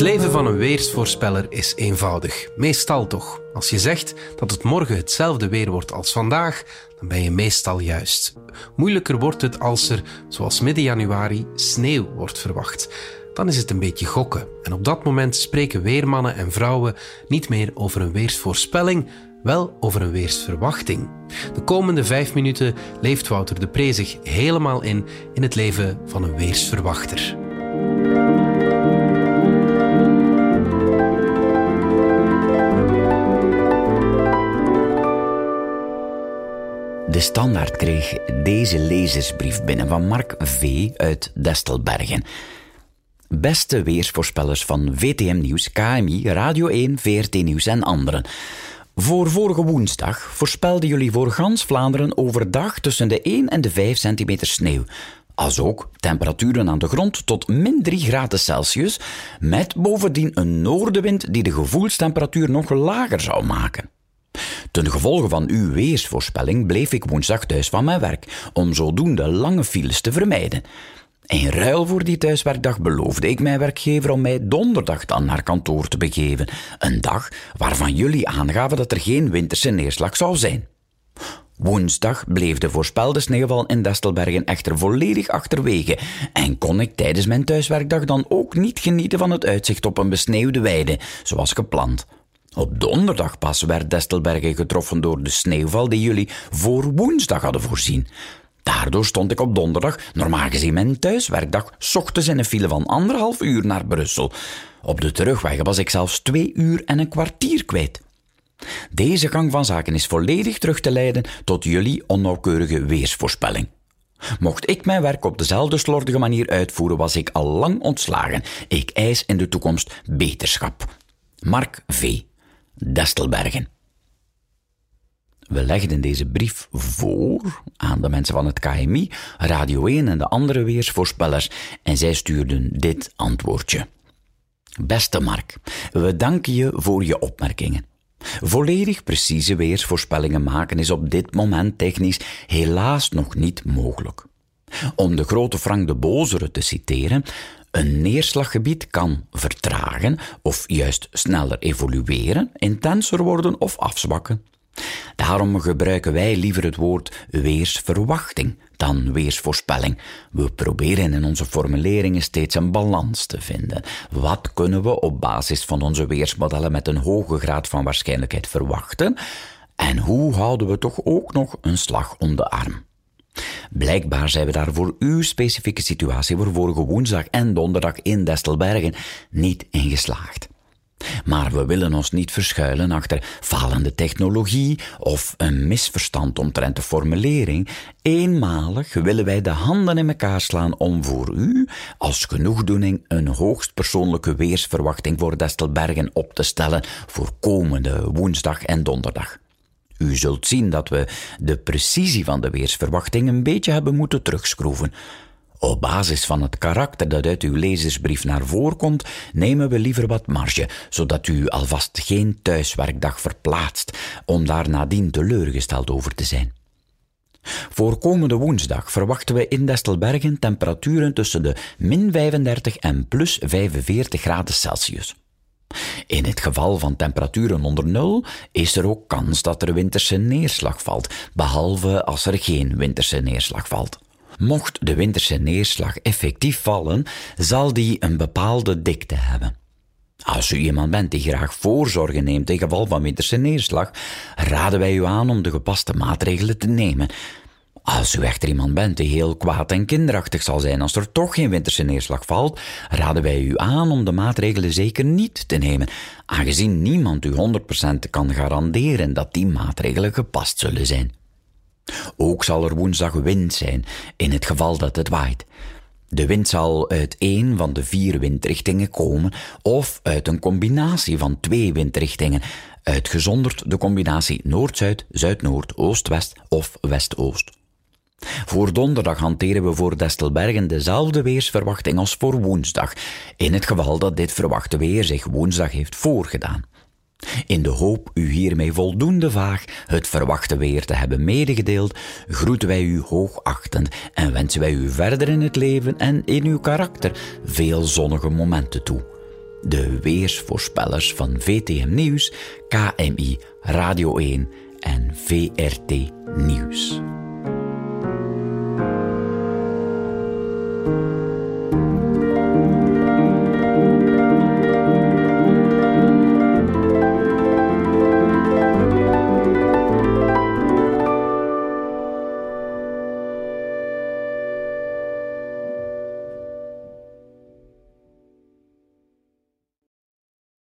Het leven van een weersvoorspeller is eenvoudig. Meestal toch. Als je zegt dat het morgen hetzelfde weer wordt als vandaag, dan ben je meestal juist. Moeilijker wordt het als er, zoals midden januari, sneeuw wordt verwacht. Dan is het een beetje gokken. En op dat moment spreken weermannen en vrouwen niet meer over een weersvoorspelling, wel over een weersverwachting. De komende vijf minuten leeft Wouter de Pre zich helemaal in in het leven van een weersverwachter. De Standaard kreeg deze lezersbrief binnen van Mark V. uit Destelbergen. Beste weersvoorspellers van VTM Nieuws, KMI, Radio 1, VRT Nieuws en anderen. Voor vorige woensdag voorspelden jullie voor gans Vlaanderen overdag tussen de 1 en de 5 centimeter sneeuw. Als ook temperaturen aan de grond tot min 3 graden Celsius, met bovendien een noordenwind die de gevoelstemperatuur nog lager zou maken. Ten gevolge van uw weersvoorspelling bleef ik woensdag thuis van mijn werk, om zodoende lange files te vermijden. In ruil voor die thuiswerkdag beloofde ik mijn werkgever om mij donderdag dan naar kantoor te begeven. Een dag waarvan jullie aangaven dat er geen winterse neerslag zou zijn. Woensdag bleef de voorspelde sneeuwval in Destelbergen echter volledig achterwege en kon ik tijdens mijn thuiswerkdag dan ook niet genieten van het uitzicht op een besneeuwde weide, zoals gepland. Op donderdag pas werd Destelbergen getroffen door de sneeuwval die jullie voor woensdag hadden voorzien. Daardoor stond ik op donderdag, normaal gezien mijn thuiswerkdag, ochtends in een file van anderhalf uur naar Brussel. Op de terugweg was ik zelfs twee uur en een kwartier kwijt. Deze gang van zaken is volledig terug te leiden tot jullie onnauwkeurige weersvoorspelling. Mocht ik mijn werk op dezelfde slordige manier uitvoeren, was ik al lang ontslagen. Ik eis in de toekomst beterschap. Mark V. Destelbergen. We legden deze brief voor aan de mensen van het KMI, Radio 1 en de andere weersvoorspellers en zij stuurden dit antwoordje. Beste Mark, we danken je voor je opmerkingen. Volledig precieze weersvoorspellingen maken is op dit moment technisch helaas nog niet mogelijk. Om de grote Frank de Bozere te citeren, een neerslaggebied kan vertragen of juist sneller evolueren, intenser worden of afzwakken. Daarom gebruiken wij liever het woord weersverwachting dan weersvoorspelling. We proberen in onze formuleringen steeds een balans te vinden. Wat kunnen we op basis van onze weersmodellen met een hoge graad van waarschijnlijkheid verwachten? En hoe houden we toch ook nog een slag om de arm? Blijkbaar zijn we daar voor uw specifieke situatie voor vorige woensdag en donderdag in Destelbergen niet in geslaagd. Maar we willen ons niet verschuilen achter falende technologie of een misverstand omtrent de formulering. Eenmalig willen wij de handen in elkaar slaan om voor u, als genoegdoening, een hoogst persoonlijke weersverwachting voor Destelbergen op te stellen voor komende woensdag en donderdag. U zult zien dat we de precisie van de weersverwachting een beetje hebben moeten terugschroeven. Op basis van het karakter dat uit uw lezersbrief naar voren komt, nemen we liever wat marge, zodat u alvast geen thuiswerkdag verplaatst, om daar nadien teleurgesteld over te zijn. Voor komende woensdag verwachten we in Destelbergen temperaturen tussen de min 35 en plus 45 graden Celsius. In het geval van temperaturen onder nul is er ook kans dat er winterse neerslag valt, behalve als er geen winterse neerslag valt. Mocht de winterse neerslag effectief vallen, zal die een bepaalde dikte hebben. Als u iemand bent die graag voorzorgen neemt in geval van winterse neerslag, raden wij u aan om de gepaste maatregelen te nemen. Als u echter iemand bent die heel kwaad en kinderachtig zal zijn als er toch geen winterse neerslag valt, raden wij u aan om de maatregelen zeker niet te nemen, aangezien niemand u 100% kan garanderen dat die maatregelen gepast zullen zijn. Ook zal er woensdag wind zijn, in het geval dat het waait. De wind zal uit één van de vier windrichtingen komen, of uit een combinatie van twee windrichtingen, uitgezonderd de combinatie Noord-Zuid, Zuid-Noord, Oost-West of West-Oost. Voor donderdag hanteren we voor Destelbergen dezelfde weersverwachting als voor woensdag, in het geval dat dit verwachte weer zich woensdag heeft voorgedaan. In de hoop u hiermee voldoende vaag het verwachte weer te hebben medegedeeld, groeten wij u hoogachtend en wensen wij u verder in het leven en in uw karakter veel zonnige momenten toe. De weersvoorspellers van VTM Nieuws, KMI, Radio 1 en VRT Nieuws. Thank you.